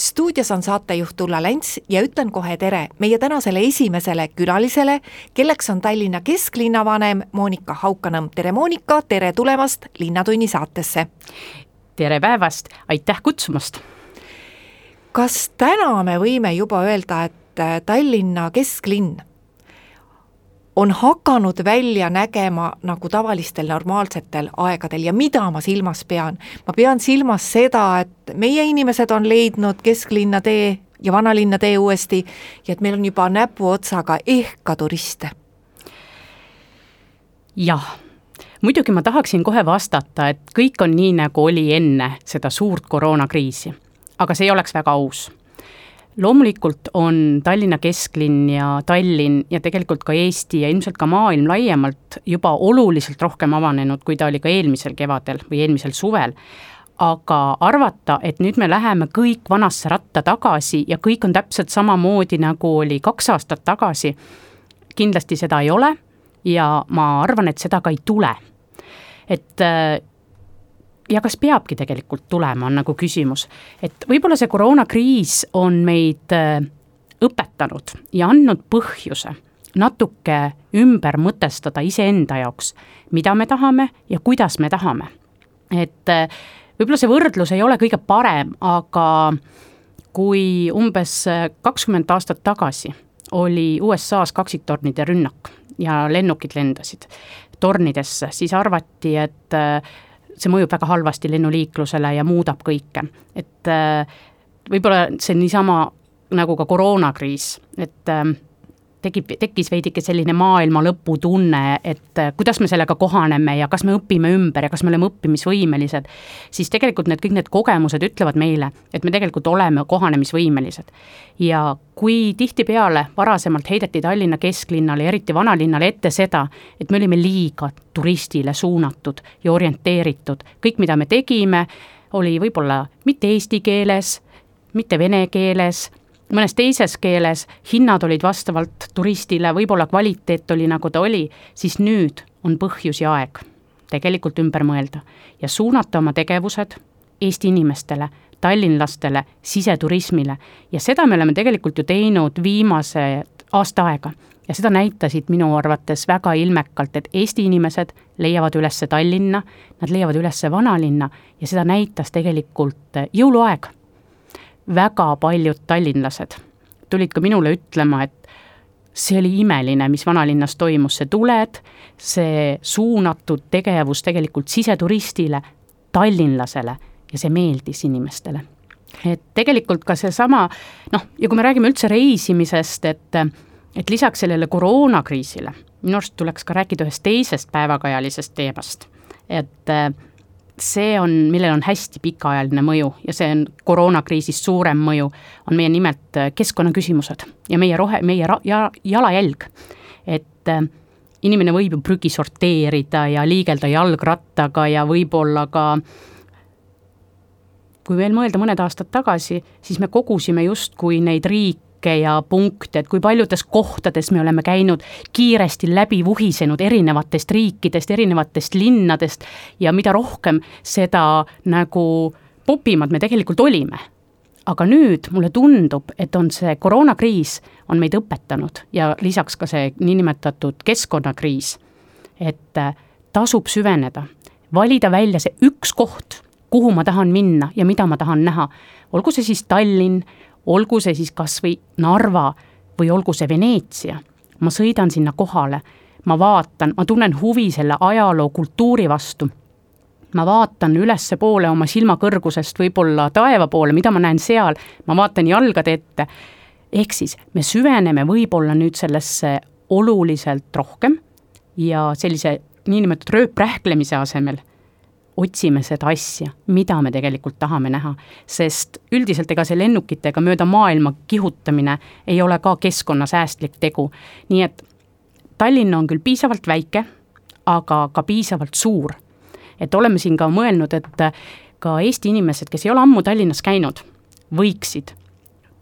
stuudios on saatejuht Ulla Lents ja ütlen kohe tere meie tänasele esimesele külalisele, kelleks on Tallinna kesklinnavanem Monika Haukanõmm. tere, Monika, tere tulemast Linnatunni saatesse! tere päevast, aitäh kutsumast! kas täna me võime juba öelda, et Tallinna kesklinn on hakanud välja nägema nagu tavalistel normaalsetel aegadel ja mida ma silmas pean? ma pean silmas seda, et meie inimesed on leidnud kesklinna tee ja vanalinna tee uuesti ja et meil on juba näpuotsaga ehk ka turiste. jah, muidugi ma tahaksin kohe vastata, et kõik on nii, nagu oli enne seda suurt koroonakriisi. aga see ei oleks väga aus loomulikult on Tallinna kesklinn ja Tallinn ja tegelikult ka Eesti ja ilmselt ka maailm laiemalt juba oluliselt rohkem avanenud, kui ta oli ka eelmisel kevadel või eelmisel suvel. aga arvata, et nüüd me läheme kõik vanasse ratta tagasi ja kõik on täpselt samamoodi, nagu oli kaks aastat tagasi, kindlasti seda ei ole ja ma arvan, et seda ka ei tule. et ja kas peabki tegelikult tulema, on nagu küsimus. et võib-olla see koroonakriis on meid äh, õpetanud ja andnud põhjuse natuke ümber mõtestada iseenda jaoks, mida me tahame ja kuidas me tahame. et äh, võib-olla see võrdlus ei ole kõige parem, aga kui umbes äh, kakskümmend aastat tagasi oli USA-s kaksiktornide rünnak ja lennukid lendasid tornidesse, siis arvati, et see mõjub väga halvasti lennuliiklusele ja muudab kõike, et äh, võib-olla see niisama nagu ka koroonakriis, et äh, tekib, tekkis veidike selline maailma lõpu tunne, et äh, kuidas me sellega kohaneme ja kas me õpime ümber ja kas me oleme õppimisvõimelised, siis tegelikult need kõik need kogemused ütlevad meile, et me tegelikult oleme kohanemisvõimelised. ja kui tihtipeale varasemalt heideti Tallinna kesklinnale eriti vanalinnale ette seda, et me olime liiga turistile suunatud ja orienteeritud, kõik, mida me tegime, oli võib-olla mitte eesti keeles, mitte vene keeles mõnes teises keeles, hinnad olid vastavalt turistile, võib-olla kvaliteet oli nagu ta oli, siis nüüd on põhjus ja aeg tegelikult ümber mõelda ja suunata oma tegevused Eesti inimestele, tallinlastele, siseturismile. Ja seda me oleme tegelikult ju teinud viimased aasta aega. Ja seda näitasid minu arvates väga ilmekalt, et Eesti inimesed leiavad üles Tallinna, nad leiavad üles vanalinna ja seda näitas tegelikult jõuluaeg väga paljud tallinlased tulid ka minule ütlema, et see oli imeline, mis vanalinnas toimus, see tuled, see suunatud tegevus tegelikult siseturistile, tallinlasele ja see meeldis inimestele. et tegelikult ka seesama noh, ja kui me räägime üldse reisimisest, et et lisaks sellele koroonakriisile, minu arust tuleks ka rääkida ühest teisest päevakajalisest teemast, et see on, millel on hästi pikaajaline mõju ja see on koroonakriisist suurem mõju, on meie nimelt äh, keskkonnaküsimused ja meie rohe, meie ra-, ja jalajälg. et äh, inimene võib ju prügi sorteerida ja liigelda jalgrattaga ja võib-olla ka kui veel mõelda mõned aastad tagasi, siis me kogusime justkui neid riike, märke ja punkte, et kui paljudes kohtades me oleme käinud kiiresti läbi vuhisenud erinevatest riikidest, erinevatest linnadest ja mida rohkem, seda nagu popimad me tegelikult olime. aga nüüd mulle tundub, et on see koroonakriis on meid õpetanud ja lisaks ka see niinimetatud keskkonnakriis, et äh, tasub süveneda, valida välja see üks koht, kuhu ma tahan minna ja mida ma tahan näha, olgu see siis Tallinn, olgu see siis kas või Narva või olgu see Veneetsia, ma sõidan sinna kohale, ma vaatan, ma tunnen huvi selle ajaloo, kultuuri vastu, ma vaatan ülespoole oma silma kõrgusest võib-olla taeva poole, mida ma näen seal, ma vaatan jalgade ette, ehk siis me süveneme võib-olla nüüd sellesse oluliselt rohkem ja sellise niinimetatud rööprähklemise asemel otsime seda asja, mida me tegelikult tahame näha. sest üldiselt ega see lennukitega mööda maailma kihutamine ei ole ka keskkonnasäästlik tegu. nii et Tallinn on küll piisavalt väike, aga ka piisavalt suur. et oleme siin ka mõelnud, et ka Eesti inimesed, kes ei ole ammu Tallinnas käinud, võiksid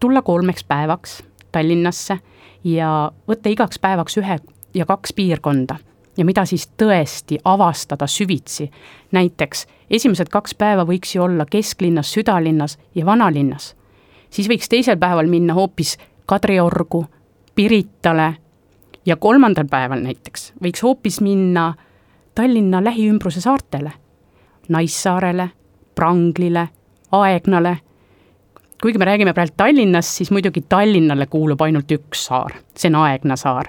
tulla kolmeks päevaks Tallinnasse ja võtta igaks päevaks ühe ja kaks piirkonda ja mida siis tõesti avastada süvitsi. näiteks esimesed kaks päeva võiks ju olla kesklinnas, südalinnas ja vanalinnas. siis võiks teisel päeval minna hoopis Kadriorgu, Piritale ja kolmandal päeval näiteks võiks hoopis minna Tallinna lähiümbruse saartele, Naissaarele, Pranglile, Aegnale kuigi me räägime praegu Tallinnast, siis muidugi Tallinnale kuulub ainult üks saar, see on Aegna saar.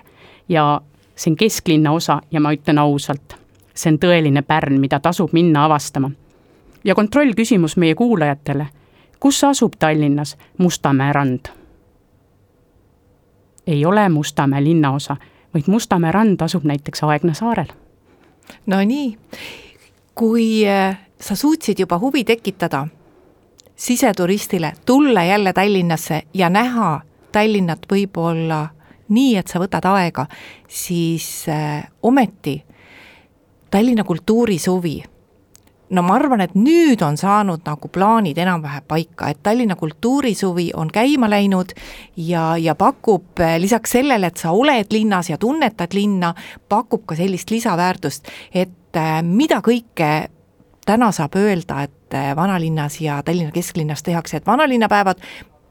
ja see on kesklinna osa ja ma ütlen ausalt, see on tõeline pärn, mida tasub minna avastama. ja kontrollküsimus meie kuulajatele, kus asub Tallinnas Mustamäe rand? ei ole Mustamäe linnaosa, vaid Mustamäe rand asub näiteks Aegna saarel. Nonii, kui äh, sa suutsid juba huvi tekitada siseturistile tulla jälle Tallinnasse ja näha Tallinnat võib-olla nii, et sa võtad aega, siis äh, ometi Tallinna kultuurisuvi, no ma arvan, et nüüd on saanud nagu plaanid enam-vähem paika, et Tallinna kultuurisuvi on käima läinud ja, ja pakub äh, lisaks sellele, et sa oled linnas ja tunnetad linna, pakub ka sellist lisaväärtust, et äh, mida kõike täna saab öelda, et vanalinnas ja Tallinna kesklinnas tehakse, et vanalinnapäevad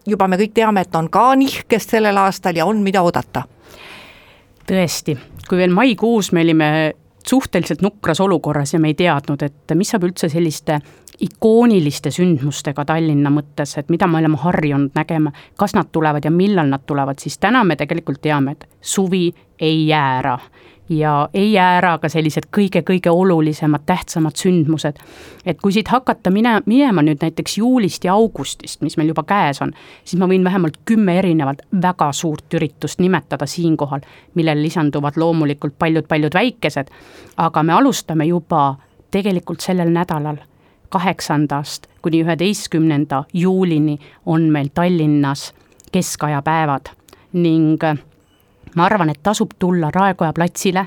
juba me kõik teame, et on ka nihkest sellel aastal ja on, mida oodata. tõesti, kui veel maikuus me olime suhteliselt nukras olukorras ja me ei teadnud, et mis saab üldse selliste ikooniliste sündmustega Tallinna mõttes, et mida me oleme harjunud nägema, kas nad tulevad ja millal nad tulevad, siis täna me tegelikult teame, et suvi ei jää ära ja ei jää ära ka sellised kõige-kõige olulisemad, tähtsamad sündmused. et kui siit hakata mine, minema nüüd näiteks juulist ja augustist, mis meil juba käes on, siis ma võin vähemalt kümme erinevat väga suurt üritust nimetada siinkohal, millele lisanduvad loomulikult paljud-paljud väikesed, aga me alustame juba tegelikult sellel nädalal, kaheksandast kuni üheteistkümnenda juulini on meil Tallinnas keskajapäevad ning ma arvan, et tasub tulla Raekoja platsile,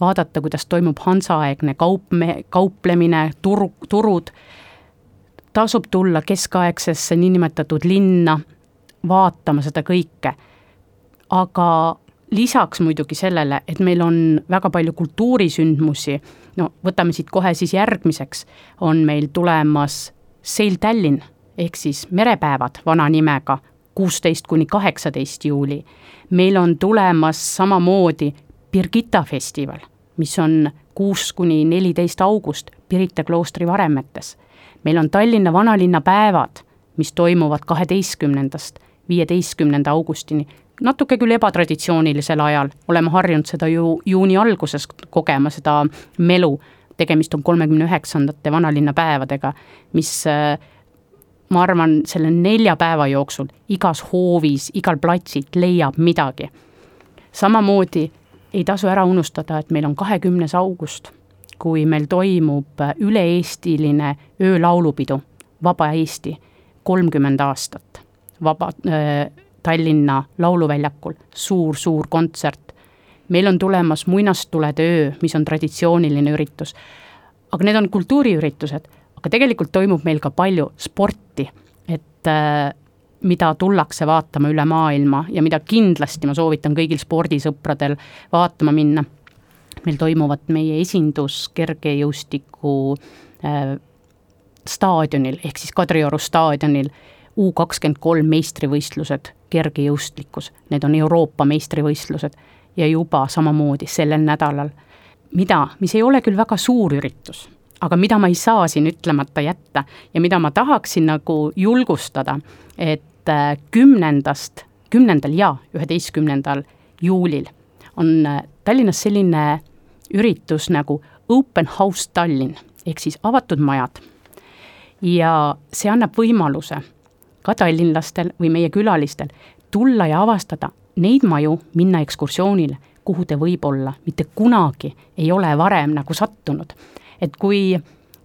vaadata, kuidas toimub hansaaegne kaup, kauplemine, turu, turud, tasub tulla keskaegsesse niinimetatud linna, vaatama seda kõike. aga lisaks muidugi sellele, et meil on väga palju kultuurisündmusi, no võtame siit kohe siis järgmiseks, on meil tulemas Sail Tallinn ehk siis merepäevad vana nimega, kuusteist kuni kaheksateist juuli. Meil on tulemas samamoodi Birgitta festival, mis on kuus kuni neliteist august Pirita kloostri varemetes. meil on Tallinna vanalinna päevad, mis toimuvad kaheteistkümnendast viieteistkümnenda augustini, natuke küll ebatraditsioonilisel ajal, oleme harjunud seda ju juuni alguses kogema, seda melu, tegemist on kolmekümne üheksandate vanalinna päevadega, mis äh, ma arvan, selle nelja päeva jooksul igas hoovis, igal platsil leiab midagi. samamoodi ei tasu ära unustada, et meil on kahekümnes august, kui meil toimub üle-eestiline öölaulupidu Vaba Eesti, kolmkümmend aastat, vaba äh,, Tallinna Lauluväljakul suur,, suur-suur kontsert. meil on tulemas muinastulede öö, mis on traditsiooniline üritus. aga need on kultuuriüritused aga tegelikult toimub meil ka palju sporti, et äh, mida tullakse vaatama üle maailma ja mida kindlasti ma soovitan kõigil spordisõpradel vaatama minna. meil toimuvad meie esindus kergejõustiku äh, staadionil ehk siis Kadrioru staadionil U kakskümmend kolm meistrivõistlused kergejõustlikkus, need on Euroopa meistrivõistlused ja juba samamoodi sellel nädalal, mida, mis ei ole küll väga suur üritus aga mida ma ei saa siin ütlemata jätta ja mida ma tahaksin nagu julgustada, et äh, kümnendast, kümnendal ja üheteistkümnendal juulil on äh, Tallinnas selline üritus nagu Open House Tallinn ehk siis avatud majad. ja see annab võimaluse ka tallinlastel või meie külalistel tulla ja avastada neid maju, minna ekskursioonile, kuhu te võib-olla mitte kunagi ei ole varem nagu sattunud et kui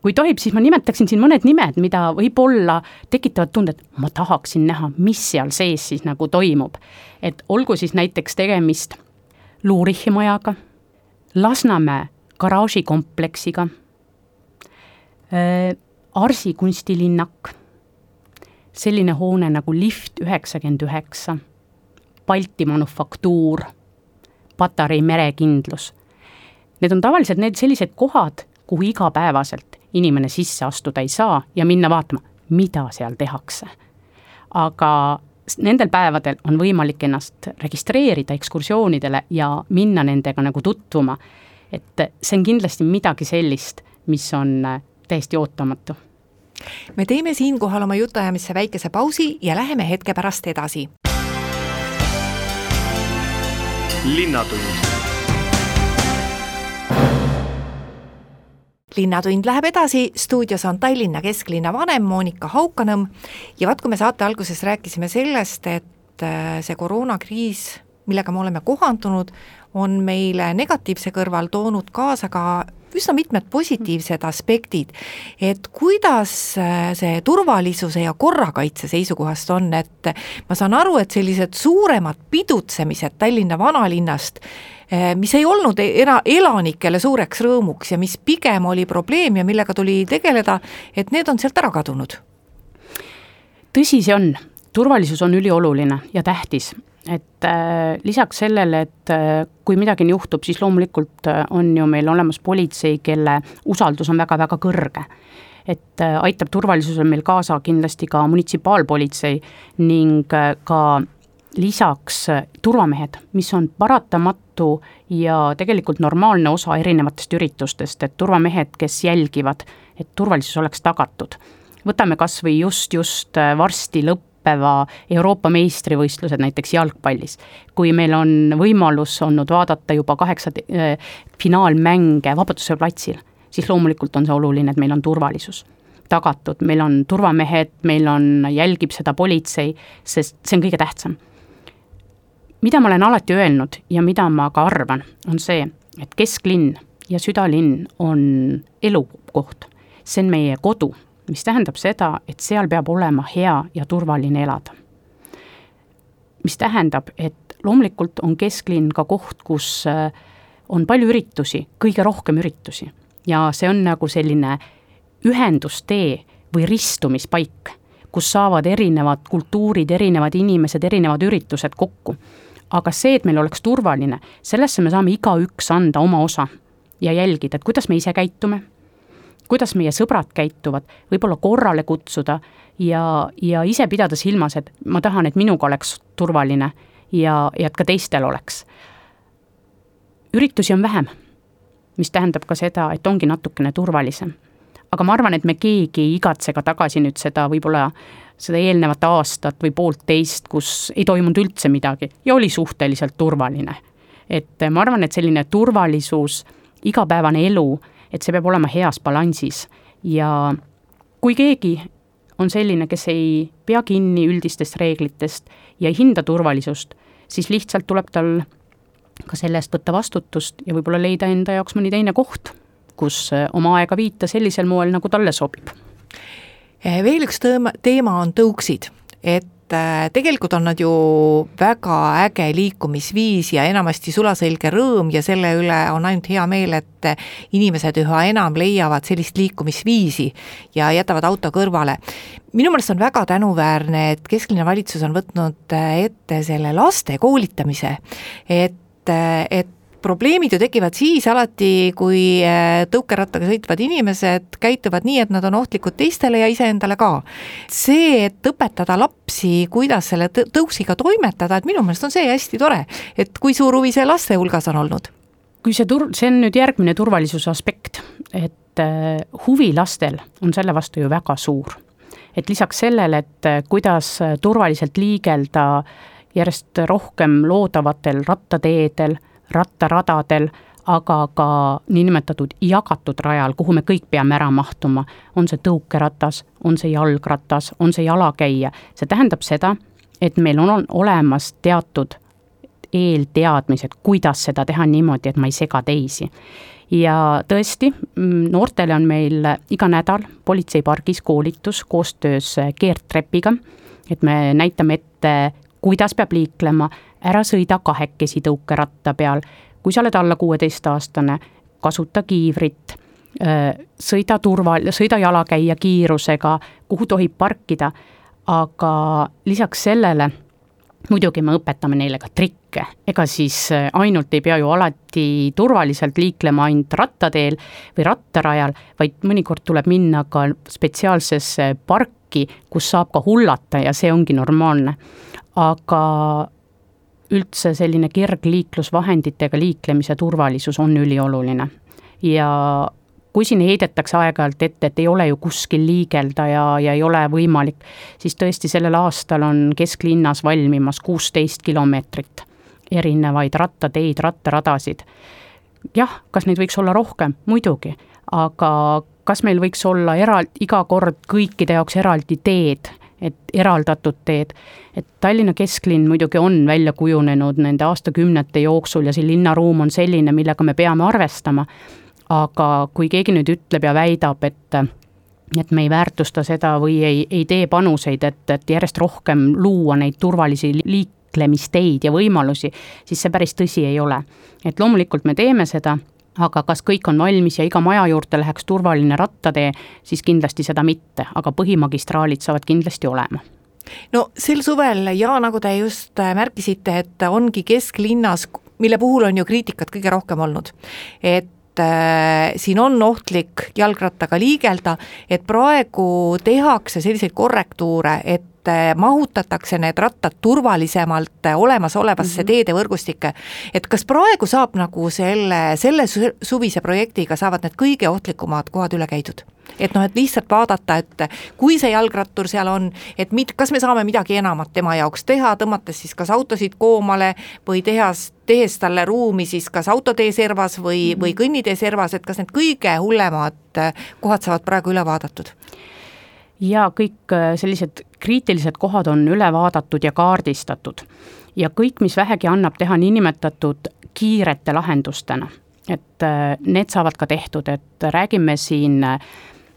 kui tohib, siis ma nimetaksin siin mõned nimed, mida võib-olla tekitavad tunde, et ma tahaksin näha, mis seal sees siis nagu toimub. et olgu siis näiteks tegemist Luurichi majaga, Lasnamäe garaažikompleksiga, Arsi kunstilinnak, selline hoone nagu Lift üheksakümmend üheksa, Balti Manufaktuur, Patarei merekindlus. Need on tavaliselt need sellised kohad, kuhu igapäevaselt inimene sisse astuda ei saa ja minna vaatama, mida seal tehakse. aga nendel päevadel on võimalik ennast registreerida ekskursioonidele ja minna nendega nagu tutvuma. et see on kindlasti midagi sellist, mis on täiesti ootamatu. me teeme siinkohal oma jutuajamisse väikese pausi ja läheme hetke pärast edasi. linnatund linnatund läheb edasi, stuudios on Tallinna kesklinna vanem Monika Haukanõmm. Ja vaat, kui me saate alguses rääkisime sellest, et äh, see koroonakriis, millega me oleme kohandunud, on meile negatiivse kõrval toonud kaasa ka üsna mitmed positiivsed aspektid, et kuidas äh, see turvalisuse ja korrakaitse seisukohast on, et ma saan aru, et sellised suuremad pidutsemised Tallinna vanalinnast Eh, mis ei olnud era-, elanikele suureks rõõmuks ja mis pigem oli probleem ja millega tuli tegeleda, et need on sealt ära kadunud. tõsi see on, turvalisus on ülioluline ja tähtis, et äh, lisaks sellele, et äh, kui midagi juhtub, siis loomulikult äh, on ju meil olemas politsei, kelle usaldus on väga-väga kõrge et äh, aitab turvalisusele meil kaasa kindlasti ka munitsipaalpolitsei ning äh, ka lisaks äh, turvamehed, mis on paratamatu ja tegelikult normaalne osa erinevatest üritustest, et turvamehed, kes jälgivad, et turvalisus oleks tagatud. võtame kas või just, just äh, varsti lõppeva Euroopa meistrivõistlused näiteks jalgpallis. kui meil on võimalus olnud vaadata juba kaheksa äh, finaalmänge Vabaduse platsil, siis loomulikult on see oluline, et meil on turvalisus tagatud, meil on turvamehed, meil on, jälgib seda politsei, sest see on kõige tähtsam mida ma olen alati öelnud ja mida ma ka arvan, on see, et kesklinn ja südalinn on elukoht. see on meie kodu, mis tähendab seda, et seal peab olema hea ja turvaline elada. mis tähendab, et loomulikult on kesklinn ka koht, kus äh, on palju üritusi, kõige rohkem üritusi ja see on nagu selline ühendustee või ristumispaik, kus saavad erinevad kultuurid, erinevad inimesed, erinevad üritused kokku aga see, et meil oleks turvaline, sellesse me saame igaüks anda oma osa ja jälgida, et kuidas me ise käitume, kuidas meie sõbrad käituvad, võib-olla korrale kutsuda ja, ja ise pidada silmas, et ma tahan, et minuga oleks turvaline ja, ja et ka teistel oleks. üritusi on vähem, mis tähendab ka seda, et ongi natukene turvalisem. aga ma arvan, et me keegi ei igatse ka tagasi nüüd seda võib-olla seda eelnevat aastat või poolteist, kus ei toimunud üldse midagi ja oli suhteliselt turvaline. et ma arvan, et selline turvalisus, igapäevane elu, et see peab olema heas balansis. Ja kui keegi on selline, kes ei pea kinni üldistest reeglitest ja ei hinda turvalisust, siis lihtsalt tuleb tal ka selle eest võtta vastutust ja võib-olla leida enda jaoks mõni teine koht, kus oma aega viita sellisel moel, nagu talle sobib. Eh, veel üks teema on tõuksid, et eh, tegelikult on nad ju väga äge liikumisviis ja enamasti sulaselge rõõm ja selle üle on ainult hea meel, et inimesed üha enam leiavad sellist liikumisviisi ja jätavad auto kõrvale. minu meelest on väga tänuväärne, et kesklinna valitsus on võtnud eh, ette selle laste koolitamise, et et probleemid ju tekivad siis alati, kui äh, tõukerattaga sõitvad inimesed käituvad nii, et nad on ohtlikud teistele ja iseendale ka. see, et õpetada lapsi, kuidas selle tõuksiga toimetada, et minu meelest on see hästi tore, et kui suur huvi see laste hulgas on olnud? kui see tur-, see on nüüd järgmine turvalisuse aspekt, et äh, huvi lastel on selle vastu ju väga suur. et lisaks sellele, et äh, kuidas turvaliselt liigelda järjest rohkem loodavatel rattateedel rattaradadel, aga ka niinimetatud jagatud rajal, kuhu me kõik peame ära mahtuma. on see tõukeratas, on see jalgratas, on see jalakäija, see tähendab seda, et meil on olemas teatud eelteadmised, kuidas seda teha niimoodi, et ma ei sega teisi. ja tõesti, mm, noortele on meil iga nädal politseipargis koolitus koostöös keerdtrepiga, et me näitame ette, kuidas peab liiklema ära sõida kahekesi tõukeratta peal, kui sa oled alla kuueteistaastane, kasuta kiivrit, sõida turval-, sõida jalakäija kiirusega, kuhu tohib parkida, aga lisaks sellele muidugi me õpetame neile ka trikke, ega siis ainult ei pea ju alati turvaliselt liiklema ainult rattateel või rattarajal, vaid mõnikord tuleb minna ka spetsiaalsesse parki, kus saab ka hullata ja see ongi normaalne. aga üldse selline kergliiklusvahenditega liiklemise turvalisus on ülioluline. Ja kui siin heidetakse aeg-ajalt ette, et ei ole ju kuskil liigelda ja, ja ei ole võimalik, siis tõesti sellel aastal on kesklinnas valmimas kuusteist kilomeetrit erinevaid rattateid, rattaradasid. jah, kas neid võiks olla rohkem, muidugi, aga kas meil võiks olla era-, iga kord kõikide jaoks eraldi teed, et eraldatud teed, et Tallinna kesklinn muidugi on välja kujunenud nende aastakümnete jooksul ja see linnaruum on selline, millega me peame arvestama aga kui keegi nüüd ütleb ja väidab, et et me ei väärtusta seda või ei, ei tee panuseid, et, et järjest rohkem luua neid turvalisi liiklemisteid ja võimalusi, siis see päris tõsi ei ole. et loomulikult me teeme seda, aga kas kõik on valmis ja iga maja juurde läheks turvaline rattatee, siis kindlasti seda mitte, aga põhimagistraalid saavad kindlasti olema. No sel suvel ja nagu te just märkisite, et ongi kesklinnas, mille puhul on ju kriitikat kõige rohkem olnud, et äh, siin on ohtlik jalgrattaga liigelda, et praegu tehakse selliseid korrektuure, et äh, mahutatakse need rattad turvalisemalt olemasolevasse mm -hmm. teedevõrgustikke. et kas praegu saab nagu selle, selle suvise projektiga saavad need kõige ohtlikumad kohad üle käidud? et noh, et lihtsalt vaadata, et kui see jalgrattur seal on, et mit-, kas me saame midagi enamat tema jaoks teha, tõmmates siis kas autosid koomale või tehas, tehes talle ruumi siis kas autotee servas või, või kõnnitee servas, et kas need kõige hullemad kohad saavad praegu üle vaadatud? Ja kõik äh, sellised kriitilised kohad on üle vaadatud ja kaardistatud. Ja kõik, mis vähegi annab teha niinimetatud kiirete lahendustena, et äh, need saavad ka tehtud, et räägime siin äh,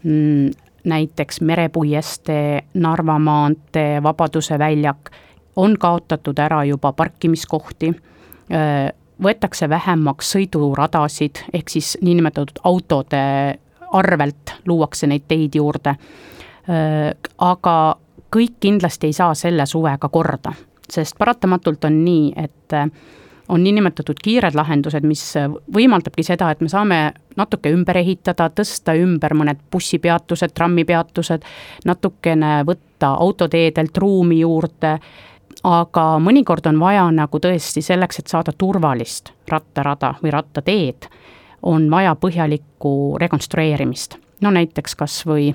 Mm, näiteks Merepuiestee, Narva maantee, Vabaduse väljak, on kaotatud ära juba parkimiskohti, võetakse vähemaks sõiduradasid, ehk siis niinimetatud autode arvelt luuakse neid teid juurde, aga kõik kindlasti ei saa selle suvega korda, sest paratamatult on nii, et on niinimetatud kiired lahendused, mis võimaldabki seda, et me saame natuke ümber ehitada, tõsta ümber mõned bussipeatused, trammipeatused, natukene võtta autoteedelt ruumi juurde, aga mõnikord on vaja nagu tõesti selleks, et saada turvalist rattarada või rattateed, on vaja põhjalikku rekonstrueerimist. no näiteks kas või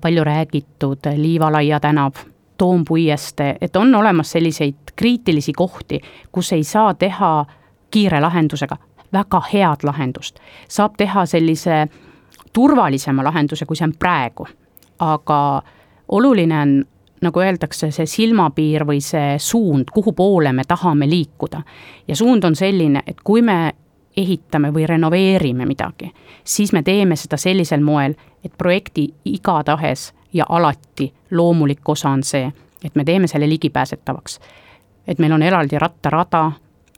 palju räägitud Liivalaia tänav Toompuiestee, et on olemas selliseid kriitilisi kohti, kus ei saa teha kiire lahendusega väga head lahendust. saab teha sellise turvalisema lahenduse, kui see on praegu. aga oluline on, nagu öeldakse, see silmapiir või see suund, kuhu poole me tahame liikuda. ja suund on selline, et kui me ehitame või renoveerime midagi, siis me teeme seda sellisel moel, et projekti igatahes ja alati loomulik osa on see, et me teeme selle ligipääsetavaks. et meil on eraldi rattarada,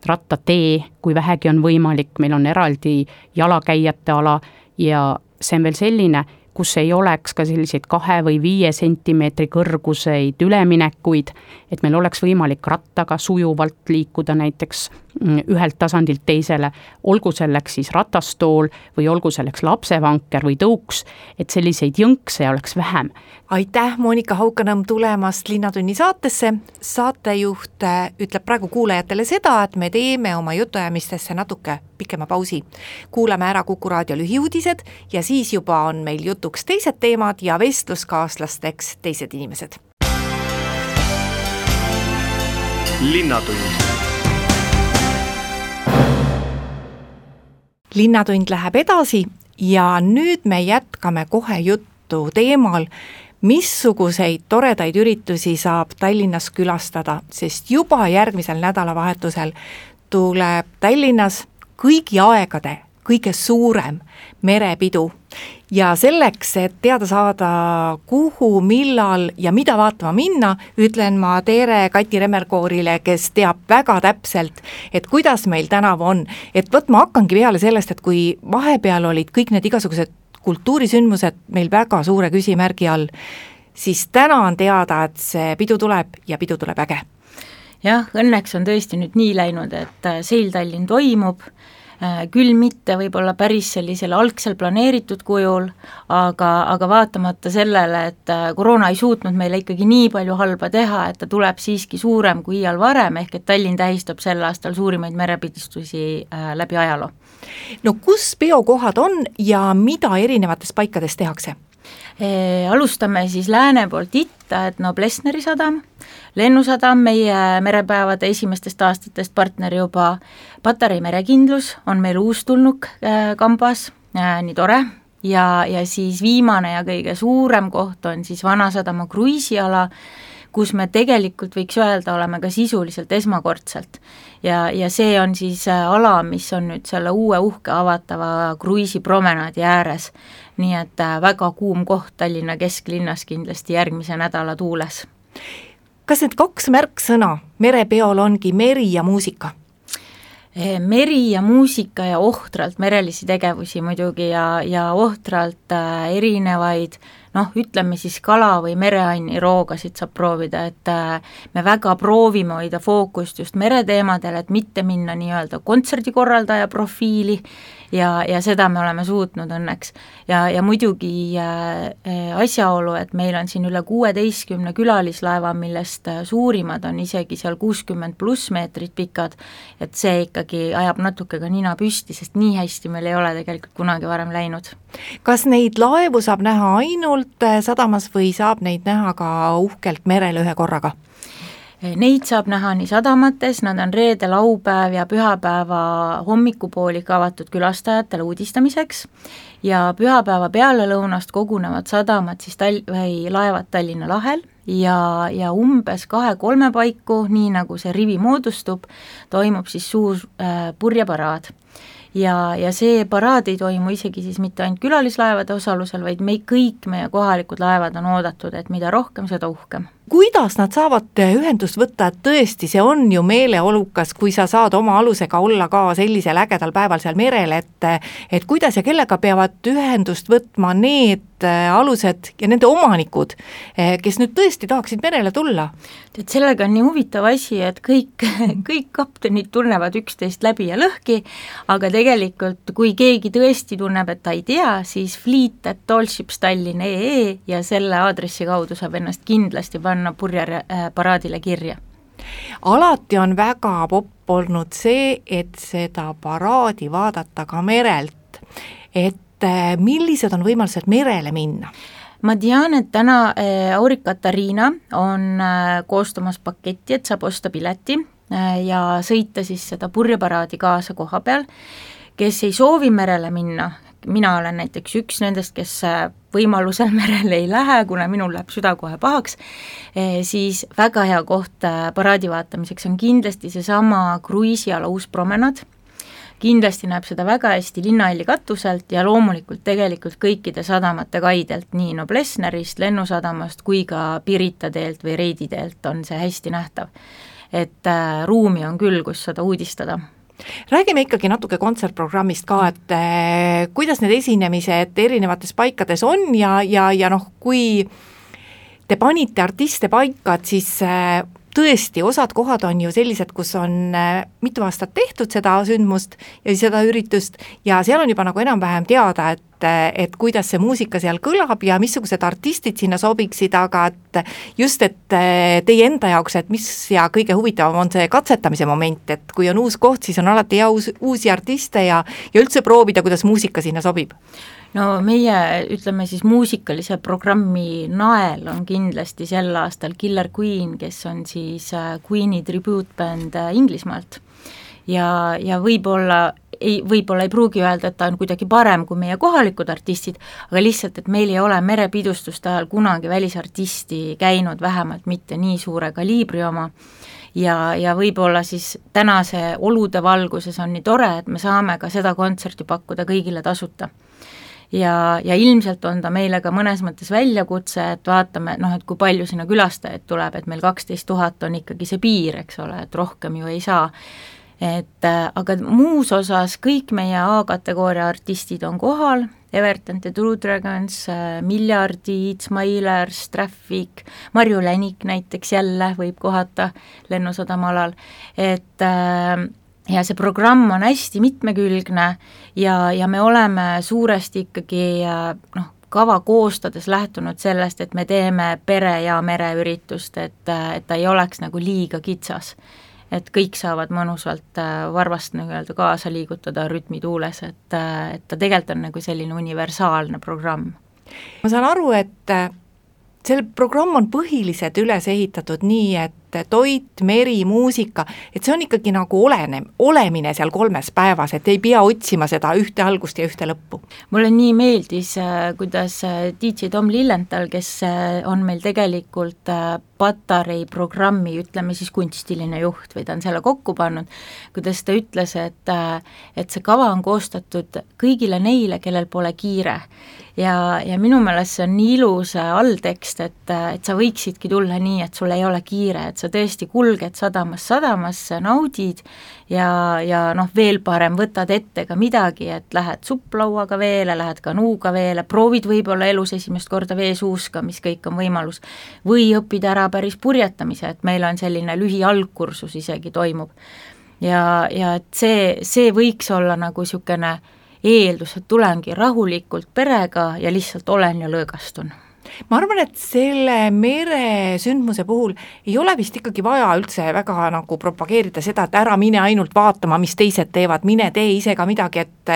rattatee, kui vähegi on võimalik, meil on eraldi jalakäijate ala ja see on veel selline, kus ei oleks ka selliseid kahe või viie sentimeetri kõrguseid üleminekuid, et meil oleks võimalik rattaga sujuvalt liikuda näiteks ühelt tasandilt teisele, olgu selleks siis ratastool või olgu selleks lapsevanker või tõuks, et selliseid jõnkse oleks vähem. aitäh, Monika Haukanõmm tulemast Linnatunni saatesse, saatejuht äh, ütleb praegu kuulajatele seda, et me teeme oma jutuajamistesse natuke pikema pausi. kuulame ära Kuku raadio lühiuudised ja siis juba on meil jutuks teised teemad ja vestluskaaslasteks teised inimesed. linnatund linnatund läheb edasi ja nüüd me jätkame kohe juttu teemal, missuguseid toredaid üritusi saab Tallinnas külastada, sest juba järgmisel nädalavahetusel tuleb Tallinnas kõigi aegade kõige suurem merepidu ja selleks, et teada saada, kuhu, millal ja mida vaatama minna, ütlen ma tere Kati Remmerkoorile, kes teab väga täpselt, et kuidas meil tänav on. et vot ma hakkangi peale sellest, et kui vahepeal olid kõik need igasugused kultuurisündmused meil väga suure küsimärgi all, siis täna on teada, et see pidu tuleb ja pidu tuleb äge. jah, õnneks on tõesti nüüd nii läinud, et Seil Tallinn toimub Äh, küll mitte võib-olla päris sellisel algsel planeeritud kujul, aga, aga vaatamata sellele, et äh, koroona ei suutnud meile ikkagi nii palju halba teha, et ta tuleb siiski suurem kui iial varem, ehk et Tallinn tähistab sel aastal suurimaid merepidistusi äh, läbi ajaloo. no kus peokohad on ja mida erinevates paikades tehakse? Alustame siis lääne poolt itta, et no Plessneri sadam, lennusadam, meie merepäevade esimestest aastatest partner juba, Patarei merekindlus on meil uustulnuk äh, kambas äh,, nii tore, ja, ja siis viimane ja kõige suurem koht on siis Vanasadama kruiisiala, kus me tegelikult võiks öelda, oleme ka sisuliselt esmakordselt. Ja, ja see on siis äh, ala, mis on nüüd selle uue uhke avatava kruiisipromenaadi ääres. nii et äh, väga kuum koht Tallinna kesklinnas kindlasti järgmise nädala tuules. kas need kaks märksõna merepeol ongi meri ja muusika? Eh, meri ja muusika ja ohtralt merelisi tegevusi muidugi ja, ja ohtralt äh, erinevaid noh, ütleme siis kala või mereanni roogasid saab proovida, et äh, me väga proovime hoida fookust just mereteemadel, et mitte minna nii-öelda kontserdikorraldaja profiili ja, ja seda me oleme suutnud õnneks. ja, ja muidugi äh, äh, asjaolu, et meil on siin üle kuueteistkümne külalislaeva, millest äh, suurimad on isegi seal kuuskümmend pluss meetrit pikad, et see ikkagi ajab natuke ka nina püsti, sest nii hästi meil ei ole tegelikult kunagi varem läinud. kas neid laevu saab näha ainult sadamas või saab neid näha ka uhkelt merel ühe korraga? Neid saab näha nii sadamates, nad on reede, laupäev ja pühapäeva hommikupoolik avatud külastajatele uudistamiseks. Ja pühapäeva pealelõunast kogunevad sadamad siis Tal-, või laevad Tallinna lahel ja, ja umbes kahe-kolme paiku, nii nagu see rivi moodustub, toimub siis suur äh, purjeparaad. Ja, ja see paraad ei toimu isegi siis mitte ainult külalislaevade osalusel, vaid me kõik meie kohalikud laevad on oodatud, et mida rohkem, seda uhkem kuidas nad saavad ühendust võtta, et tõesti, see on ju meeleolukas, kui sa saad oma alusega olla ka sellisel ägedal päeval seal merel, et et kuidas ja kellega peavad ühendust võtma need äh, alused ja nende omanikud, äh, kes nüüd tõesti tahaksid merele tulla? tead, sellega on nii huvitav asi, et kõik, kõik kaptenid tunnevad üksteist läbi ja lõhki, aga tegelikult kui keegi tõesti tunneb, et ta ei tea, siis fleet.tallshipstallinn.ee ja selle aadressi kaudu saab ennast kindlasti panna panna purjeparaadile äh, kirja? alati on väga popp olnud see, et seda paraadi vaadata ka merelt, et äh, millised on võimalused merele minna? ma tean, et täna äh, Aurik Katariina on koostamas paketti, et saab osta pileti ja sõita siis seda purjeparaadi kaasa koha peal, kes ei soovi merele minna, mina olen näiteks üks nendest, kes võimalusel merele ei lähe, kuna minul läheb süda kohe pahaks, eh, siis väga hea koht äh, paraadi vaatamiseks on kindlasti seesama kruiisiala uus promenaad, kindlasti näeb seda väga hästi linnahalli katuselt ja loomulikult tegelikult kõikide sadamate kaidelt, nii Noblessnerist, Lennusadamast kui ka Pirita teelt või Reidi teelt on see hästi nähtav. et äh, ruumi on küll, kus seda uudistada räägime ikkagi natuke kontsertprogrammist ka, et eh, kuidas need esinemised erinevates paikades on ja, ja, ja noh, kui te panite artiste paika, et siis eh, tõesti, osad kohad on ju sellised, kus on äh, mitu aastat tehtud seda sündmust ja seda üritust ja seal on juba nagu enam-vähem teada, et äh, et kuidas see muusika seal kõlab ja missugused artistid sinna sobiksid, aga et just, et äh, teie enda jaoks, et mis ja kõige huvitavam on see katsetamise moment, et kui on uus koht, siis on alati hea uus, uusi artiste ja ja üldse proovida, kuidas muusika sinna sobib no meie, ütleme siis muusikalise programmi nael on kindlasti sel aastal Killer Queen, kes on siis äh, Queen'i tribuutbänd äh, Inglismaalt. ja, ja võib-olla ei, võib-olla ei pruugi öelda, et ta on kuidagi parem kui meie kohalikud artistid, aga lihtsalt, et meil ei ole merepidustuste ajal kunagi välisartisti käinud, vähemalt mitte nii suure kaliibri oma, ja, ja võib-olla siis tänase olude valguses on nii tore, et me saame ka seda kontserti pakkuda kõigile tasuta. Ja, ja ilmselt on ta meile ka mõnes mõttes väljakutse, et vaatame noh, et kui palju sinna külastajaid tuleb, et meil kaksteist tuhat on ikkagi see piir, eks ole, et rohkem ju ei saa et äh, aga muus osas kõik meie A-kategooria artistid on kohal, Everton The True Dragons, äh, Miljardid, Smilers, Traffic, Marju Länik näiteks jälle võib kohata Lennusadama alal, et äh, ja see programm on hästi mitmekülgne ja, ja me oleme suuresti ikkagi noh, kava koostades lähtunud sellest, et me teeme pere- ja mereüritust, et, et ta ei oleks nagu liiga kitsas et kõik saavad mõnusalt äh, varvast nii-öelda kaasa liigutada rütmituules, et, äh, et ta tegelikult on nagu selline universaalne programm. ma saan aru, et äh, see programm on põhiliselt üles ehitatud nii, et toit, meri, muusika, et see on ikkagi nagu olene, olemine seal kolmes päevas, et ei pea otsima seda ühte algust ja ühte lõppu. mulle nii meeldis, äh, kuidas äh, DJ Tom Lillenthal, kes äh, on meil tegelikult Patarei programmi, ütleme siis kunstiline juht või ta on selle kokku pannud, kuidas ta ütles, et et see kava on koostatud kõigile neile, kellel pole kiire ja, ja minu meelest see on nii ilus äh, alltekst, et, äh, et sa võiksidki tulla nii, et sul ei ole kiire, et sa tõesti kulged sadamast sadamasse, naudid ja, ja noh, veel parem, võtad ette ka midagi, et lähed supplauaga veele, lähed kanuuga veele, proovid võib-olla elus esimest korda veesuuska, mis kõik on võimalus, või õpid ära päris purjetamise, et meil on selline lühialgkursus isegi toimub. ja, ja et see, see võiks olla nagu niisugune eeldus, et tulengi rahulikult perega ja lihtsalt olen ja lõõgastun. Ma arvan, et selle meresündmuse puhul ei ole vist ikkagi vaja üldse väga nagu propageerida seda, et ära mine ainult vaatama, mis teised teevad, mine tee ise ka midagi, et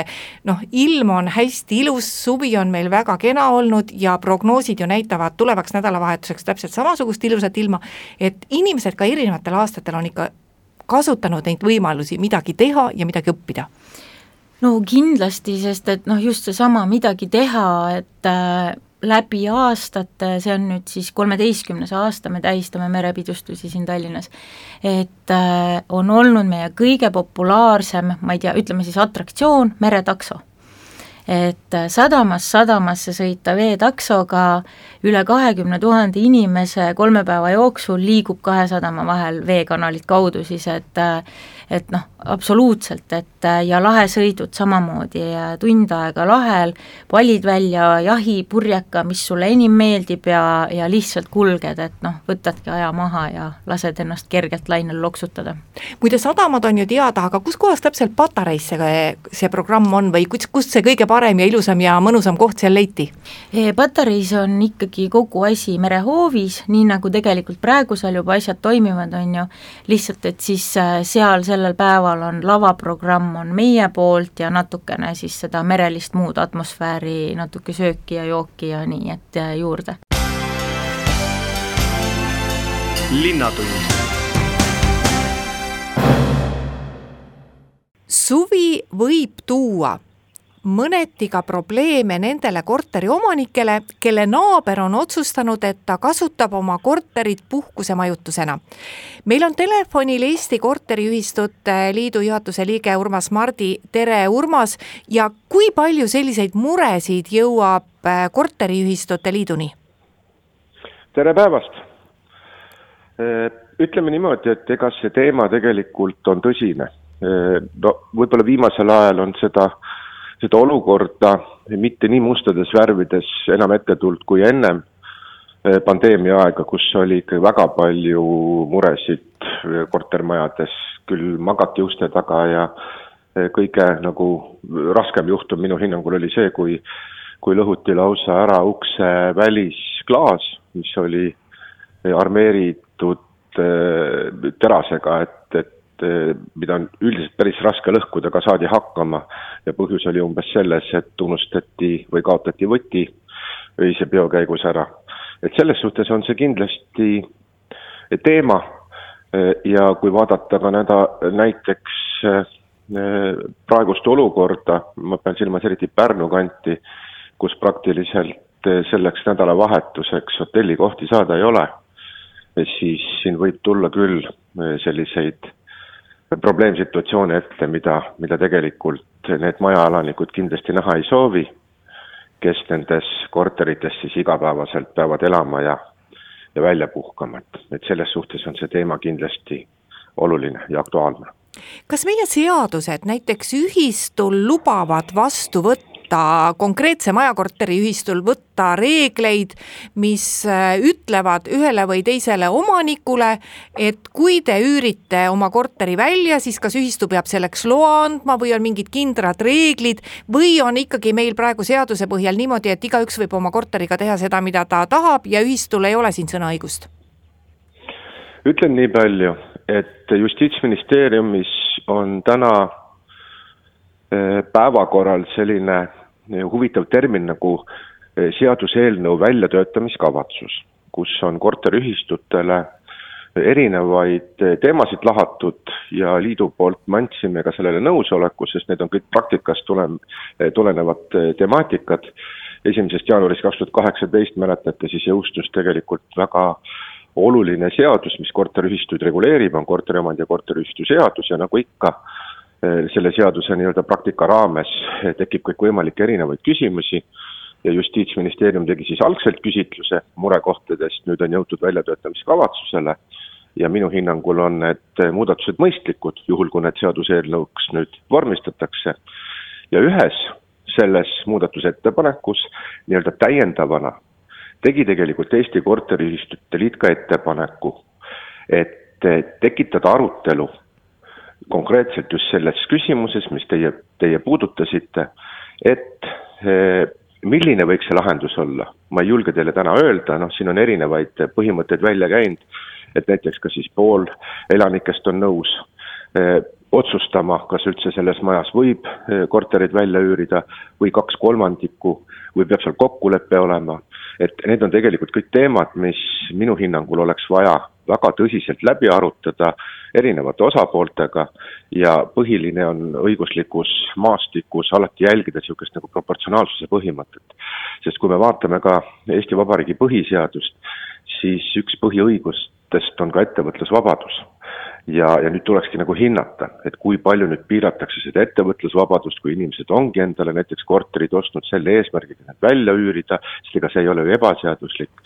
noh, ilm on hästi ilus, suvi on meil väga kena olnud ja prognoosid ju näitavad tulevaks nädalavahetuseks täpselt samasugust ilusat ilma, et inimesed ka erinevatel aastatel on ikka kasutanud neid võimalusi midagi teha ja midagi õppida no kindlasti, sest et noh, just seesama midagi teha, et äh, läbi aastate, see on nüüd siis kolmeteistkümnes aasta, me tähistame merepidustusi siin Tallinnas, et äh, on olnud meie kõige populaarsem, ma ei tea, ütleme siis atraktsioon, meretakso. Et äh, sadamast sadamasse sõita veetaksoga üle kahekümne tuhande inimese kolme päeva jooksul liigub kahe sadama vahel veekanalit kaudu siis, et äh, et noh, absoluutselt, et äh, ja lahesõidud samamoodi, tund aega lahel, valid välja jahi, purjeka, mis sulle enim meeldib ja, ja lihtsalt kulged, et noh, võtadki aja maha ja lased ennast kergelt lainel loksutada. muide, sadamad on ju teada, aga kus kohas täpselt Patareis see, see programm on või kus, kust see kõige parem ja ilusam ja mõnusam koht seal leiti? Patareis on ikkagi kogu asi merehoovis, nii nagu tegelikult praegu seal juba asjad toimivad, on ju, lihtsalt et siis äh, seal sellel sellel päeval on lavaprogramm on meie poolt ja natukene siis seda merelist muud atmosfääri, natuke sööki ja jooki ja nii, et äh, juurde. linnatund suvi võib tuua mõneti ka probleeme nendele korteriomanikele, kelle naaber on otsustanud, et ta kasutab oma korterit puhkusemajutusena. meil on telefonil Eesti Korteriühistute Liidu juhatuse liige Urmas Mardi, tere Urmas, ja kui palju selliseid muresid jõuab äh, Korteriühistute Liiduni? tere päevast! Äh, ütleme niimoodi, et ega see teema tegelikult on tõsine. Äh, no võib-olla viimasel ajal on seda äh, seda olukorda mitte nii mustades värvides enam ette tulnud kui ennem eh, pandeemia aega, kus oli ikka väga palju muresid eh, kortermajades, küll magati uste taga ja eh, kõige nagu raskem juhtum minu hinnangul oli see, kui kui lõhuti lausa ära ukse välisklaas, mis oli armeeritud terasega, et, et mida on üldiselt päris raske lõhkuda, aga saadi hakkama. ja põhjus oli umbes selles, et unustati või kaotati võti öise peo käigus ära. et selles suhtes on see kindlasti teema eh, ja kui vaadata ka näda, näiteks eh, praegust olukorda, ma pean silmas eriti Pärnu kanti, kus praktiliselt selleks nädalavahetuseks hotellikohti saada ei ole, siis siin võib tulla küll selliseid probleemsituatsioone ette, mida, mida tegelikult need majaelanikud kindlasti näha ei soovi. kes nendes korterites siis igapäevaselt peavad elama ja, ja välja puhkama, et, et selles suhtes on see teema kindlasti oluline ja aktuaalne. kas meie seadused näiteks ühistul lubavad vastu võtta võtta konkreetse majakorteri ühistul, võtta reegleid, mis äh, ütlevad ühele või teisele omanikule, et kui te üürite oma korteri välja, siis kas ühistu peab selleks loa andma või on mingid kindrad reeglid või on ikkagi meil praegu seaduse põhjal niimoodi, et igaüks võib oma korteriga teha seda, mida ta tahab ja ühistul ei ole siin sõnaõigust? ütlen nii palju, et Justiitsministeeriumis on täna äh, päevakorral selline huvitav termin nagu eh, seaduseelnõu väljatöötamiskavatsus, kus on korteriühistutele erinevaid eh, teemasid lahatud ja liidu poolt me andsime ka sellele nõusoleku, sest need on kõik praktikast tule-, eh, tulenevad temaatikad. esimesest jaanuarist kaks tuhat kaheksateist mäletate, siis jõustus tegelikult väga oluline seadus, mis korteriühistuid reguleerib, on korteriomandi ja korteriühistu seadus ja nagu ikka, selle seaduse nii-öelda praktika raames tekib kõikvõimalikke erinevaid küsimusi ja Justiitsministeerium tegi siis algselt küsitluse murekohtadest, nüüd on jõutud väljatöötamiskavatsusele ja minu hinnangul on need muudatused mõistlikud, juhul kui need seaduseelnõuks nüüd vormistatakse. ja ühes selles muudatusettepanekus nii-öelda täiendavana tegi tegelikult Eesti Korteriühistute Liit ka ettepaneku, et tekitada arutelu konkreetselt just selles küsimuses, mis teie, teie puudutasite, et eh, milline võiks see lahendus olla? ma ei julge teile täna öelda, noh, siin on erinevaid põhimõtteid välja käinud, et näiteks kas siis pool elanikest on nõus eh, otsustama, kas üldse selles majas võib eh, korterid välja üürida või kaks kolmandikku või peab seal kokkulepe olema, et need on tegelikult kõik teemad, mis minu hinnangul oleks vaja väga tõsiselt läbi arutada erinevate osapooltega ja põhiline on õiguslikus maastikus alati jälgida niisugust nagu proportsionaalsuse põhimõtet. sest kui me vaatame ka Eesti Vabariigi põhiseadust, siis üks põhiõigustest on ka ettevõtlusvabadus ja, ja nüüd tulekski nagu hinnata, et kui palju nüüd piiratakse seda ettevõtlusvabadust, kui inimesed ongi endale näiteks korterid ostnud selle eesmärgiga need välja üürida, sest ega see ei ole ju ebaseaduslik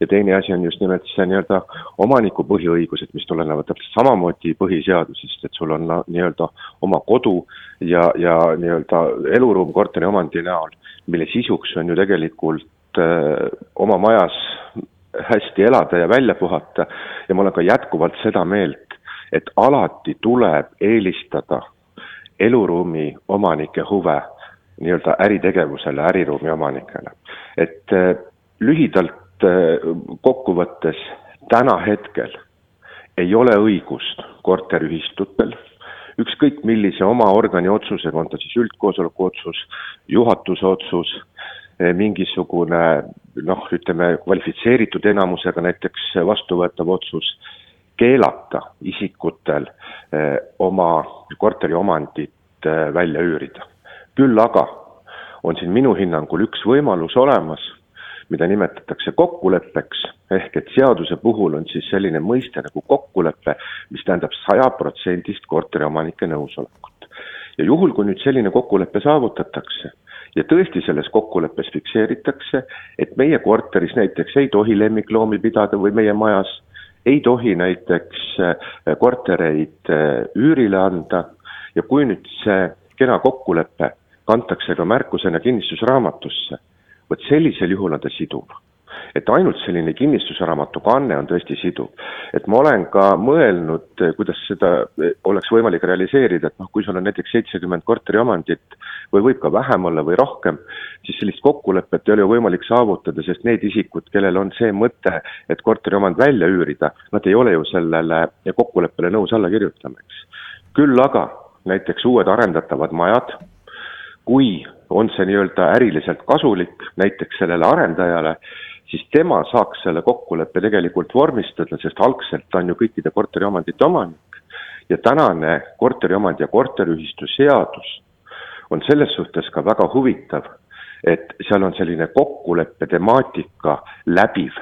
ja teine asi on just nimelt see nii-öelda omaniku põhiõigused, mis tulenevad täpselt samamoodi põhiseadusest, et sul on nii-öelda oma kodu ja, ja nii-öelda eluruum korteriomandi näol, mille sisuks on ju tegelikult öö, äh, oma majas hästi elada ja välja puhata ja ma olen ka jätkuvalt seda meelt, et alati tuleb eelistada eluruumi omanike huve nii-öelda äritegevusele, äriruumi omanikele. et äh, lühidalt Äh, kokkuvõttes täna hetkel ei ole õigust korteriühistutel, ükskõik millise oma organi otsusega, on ta siis üldkoosoleku otsus, juhatuse otsus, äh, mingisugune noh, ütleme kvalifitseeritud enamusega näiteks vastuvõetav otsus, keelata isikutel eh, oma korteriomandit eh, välja üürida. küll aga on siin minu hinnangul üks võimalus olemas mida nimetatakse kokkuleppeks, ehk et seaduse puhul on siis selline mõiste nagu kokkulepe, mis tähendab sajaprotsendist korteriomanike nõusolekut. ja juhul, kui nüüd selline kokkulepe saavutatakse ja tõesti selles kokkuleppes fikseeritakse, et meie korteris näiteks ei tohi lemmikloomi pidada või meie majas ei tohi näiteks äh, kortereid äh, üürile anda ja kui nüüd see kena kokkulepe kantakse ka märkusena kinnistusraamatusse vot sellisel juhul on ta siduv. et ainult selline kinnistusraamatu kanne on tõesti siduv. et ma olen ka mõelnud, kuidas seda oleks võimalik realiseerida, et noh, kui sul on näiteks seitsekümmend korteriomandit või võib ka vähem olla või rohkem, siis sellist kokkulepet ei ole ju võimalik saavutada, sest need isikud, kellel on see mõte, et korteriomand välja üürida, nad ei ole ju sellele kokkuleppele nõus alla kirjutama, eks. küll aga näiteks uued arendatavad majad, kui on see nii-öelda äriliselt kasulik näiteks sellele arendajale, siis tema saaks selle kokkuleppe tegelikult vormistada, sest algselt ta on ju kõikide korteriomandite omanik ja tänane korteriomandi ja korteriühistu seadus on selles suhtes ka väga huvitav, et seal on selline kokkuleppe temaatika läbiv.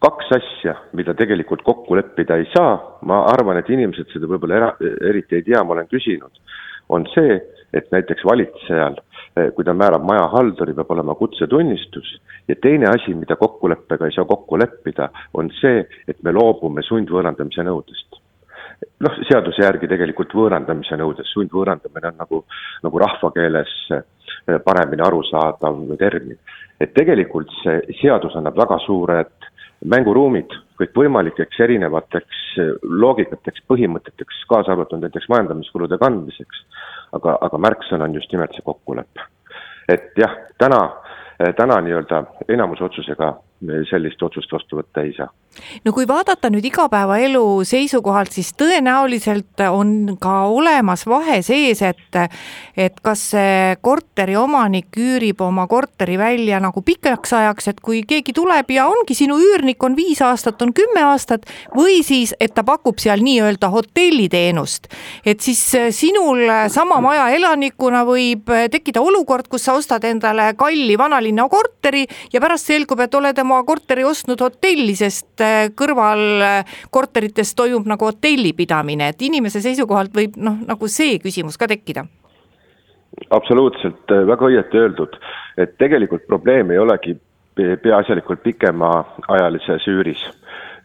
kaks asja, mida tegelikult kokku leppida ei saa, ma arvan, et inimesed seda võib-olla era-, eriti ei tea, ma olen küsinud, on see, et näiteks valitsejal, eh, kui ta määrab majahalduri, peab olema kutsetunnistus ja teine asi, mida kokkuleppega ei saa kokku leppida, on see, et me loobume sundvõõrandamise nõudest noh, seaduse järgi tegelikult võõrandamise nõudes, sundvõõrandamine on nagu, nagu rahvakeeles eh, paremini arusaadav termin. et tegelikult see seadus annab väga suured mänguruumid kõikvõimalikeks erinevateks loogikateks, põhimõteteks, kaasa arvatud näiteks majandamiskulude kandmiseks. aga, aga märksõna on just nimelt see kokkulepe. et jah, täna, täna nii-öelda enamuse otsusega sellist otsust vastu võtta ei saa. no kui vaadata nüüd igapäevaelu seisukohalt, siis tõenäoliselt on ka olemas vahe sees, et et kas see korteri omanik üürib oma korteri välja nagu pikaks ajaks, et kui keegi tuleb ja ongi sinu üürnik on viis aastat, on kümme aastat, või siis, et ta pakub seal nii-öelda hotelliteenust. et siis sinul sama maja elanikuna võib tekkida olukord, kus sa ostad endale kalli vanalinna korteri ja pärast selgub, et oled oma korteri ostnud hotelli, sest äh, kõrval äh, korterites toimub nagu hotellipidamine, et inimese seisukohalt võib noh, nagu see küsimus ka tekkida absoluutselt, äh, väga õieti öeldud, et tegelikult probleem ei olegi peaasjalikult pikemaajalises üüris.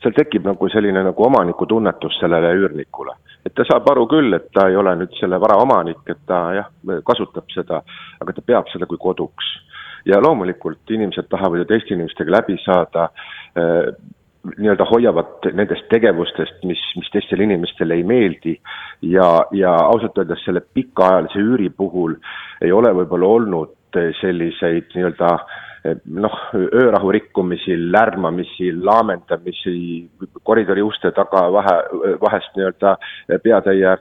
seal tekib nagu selline nagu omanikutunnetus sellele üürnikule. et ta saab aru küll, et ta ei ole nüüd selle vara omanik, et ta jah, kasutab seda, aga ta peab seda kui koduks ja loomulikult inimesed tahavad ju teiste inimestega läbi saada äh,, nii-öelda hoiavad nendest tegevustest, mis, mis teistele inimestele ei meeldi. Ja, ja ausalt öeldes selle pikaajalise üüri puhul ei ole võib-olla olnud selliseid nii-öelda äh, noh, öörahu rikkumisi, lärmamisi, laamendamisi, koridori uste taga vahe, vahest nii-öelda peatäie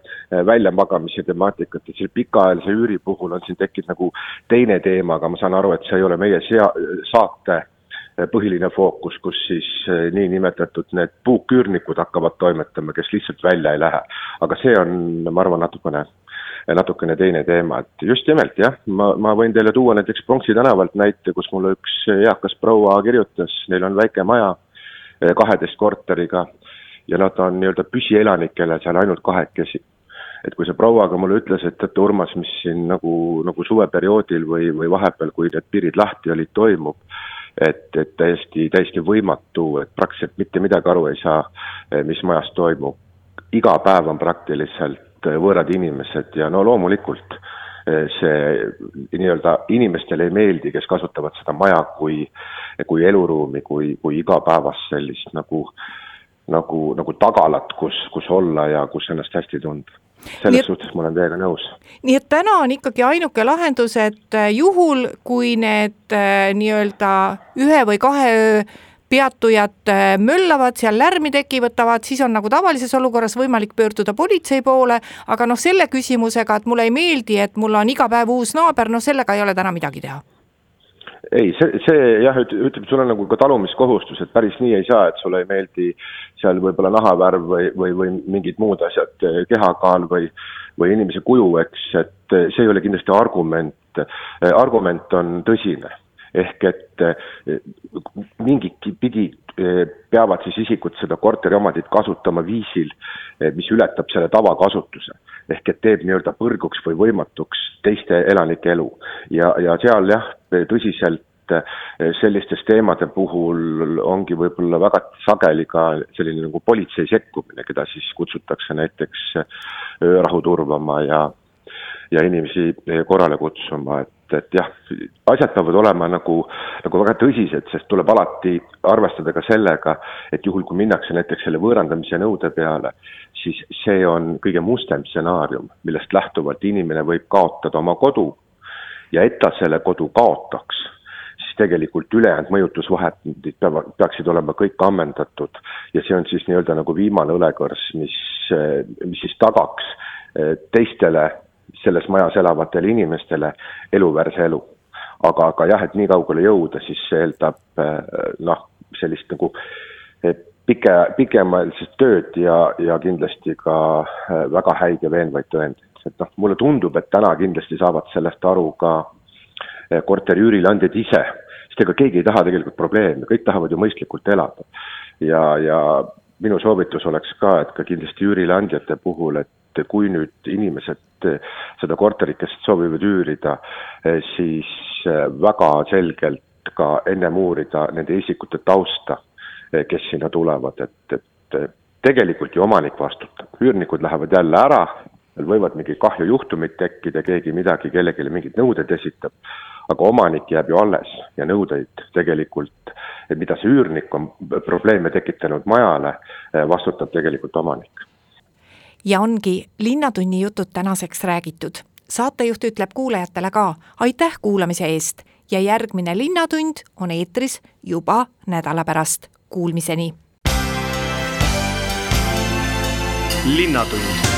väljamagamise temaatikat, et selle pikaajalise üüri puhul on siin tekkinud nagu teine teema, aga ma saan aru, et see ei ole meie sea-, saate põhiline fookus, kus siis niinimetatud need puuküürnikud hakkavad toimetama, kes lihtsalt välja ei lähe. aga see on, ma arvan, natukene natukene teine teema, et just nimelt jah, ma, ma võin teile tuua näiteks Pronksi tänavalt näite, kus mulle üks eakas proua kirjutas, neil on väike maja eh, kaheteist korteriga ja nad on nii-öelda püsielanikele seal ainult kahekesi et kui see proua ka mulle ütles, et teate, Urmas, mis siin nagu, nagu suveperioodil või, või vahepeal, kui need piirid lahti olid, toimub, et, et täiesti, täiesti võimatu, et praktiliselt mitte midagi aru ei saa, eh, mis majas toimub. iga päev on praktiliselt võõrad inimesed ja no loomulikult äh, see nii-öelda inimestele ei meeldi, kes kasutavad seda maja kui, kui eluruumi, kui, kui igapäevast sellist nagu, nagu, nagu tagalat, kus, kus olla ja kus ennast hästi tunda selles et, suhtes ma olen teiega nõus. nii et täna on ikkagi ainuke lahendus, et äh, juhul, kui need nii-öelda ühe või kahe öö peatujad äh, möllavad, seal lärmi tekitavad, siis on nagu tavalises olukorras võimalik pöörduda politsei poole, aga noh, selle küsimusega, et mulle ei meeldi, et mul on iga päev uus naaber, no sellega ei ole täna midagi teha. Ei, see, see jah, ütleb, sul on nagu ka talumiskohustus, et päris nii ei saa, et sulle ei meeldi seal võib-olla nahavärv või, või, või mingid muud asjad, kehakaal või, või inimese kuju, eks, et see ei ole kindlasti argument, argument on tõsine ehk et eh, mingit pidi eh, peavad siis isikud seda korteriomandit kasutama viisil, eh, mis ületab selle tavakasutuse. ehk et teeb nii-öelda põrguks või võimatuks teiste elanike elu. ja, ja seal jah, tõsiselt sellistes teemade puhul ongi võib-olla väga sageli ka selline nagu politsei sekkumine, keda siis kutsutakse näiteks öörahu turvama ja ja inimesi korrale kutsuma, et et jah, asjad peavad olema nagu, nagu väga tõsised, sest tuleb alati arvestada ka sellega, et juhul, kui minnakse näiteks selle võõrandamise nõude peale, siis see on kõige mustem stsenaarium, millest lähtuvalt inimene võib kaotada oma kodu. Ja et ta selle kodu kaotaks, siis tegelikult ülejäänud mõjutusvahendid peavad, peaksid olema kõik ammendatud. Ja see on siis nii-öelda nagu viimane õlekõrs, mis, mis siis tagaks teistele selles majas elavatele inimestele eluväärse elu. aga, aga jah, et nii kaugele jõuda, siis see eeldab eh, noh, sellist nagu eh, pike, pikemaajalist tööd ja, ja kindlasti ka eh, väga häid ja veenvaid tõendeid. et noh, mulle tundub, et täna kindlasti saavad sellest aru ka korteriüürileandjad ise, sest ega keegi ei taha tegelikult probleeme, kõik tahavad ju mõistlikult elada. ja, ja minu soovitus oleks ka, et ka kindlasti üürileandjate puhul, et kui nüüd inimesed seda korterikest soovivad üürida, siis väga selgelt ka ennem uurida nende isikute tausta, kes sinna tulevad, et, et tegelikult ju omanik vastutab, üürnikud lähevad jälle ära, veel võivad mingi kahjujuhtumid tekkida, keegi midagi kellelegi mingeid nõudeid esitab, aga omanik jääb ju alles ja nõudeid tegelikult, et mida see üürnik on probleeme tekitanud majale, vastutab tegelikult omanik. Ja ongi Linnatunni jutud tänaseks räägitud. saatejuht ütleb kuulajatele ka aitäh kuulamise eest ja järgmine Linnatund on eetris juba nädala pärast. Kuulmiseni! linnatund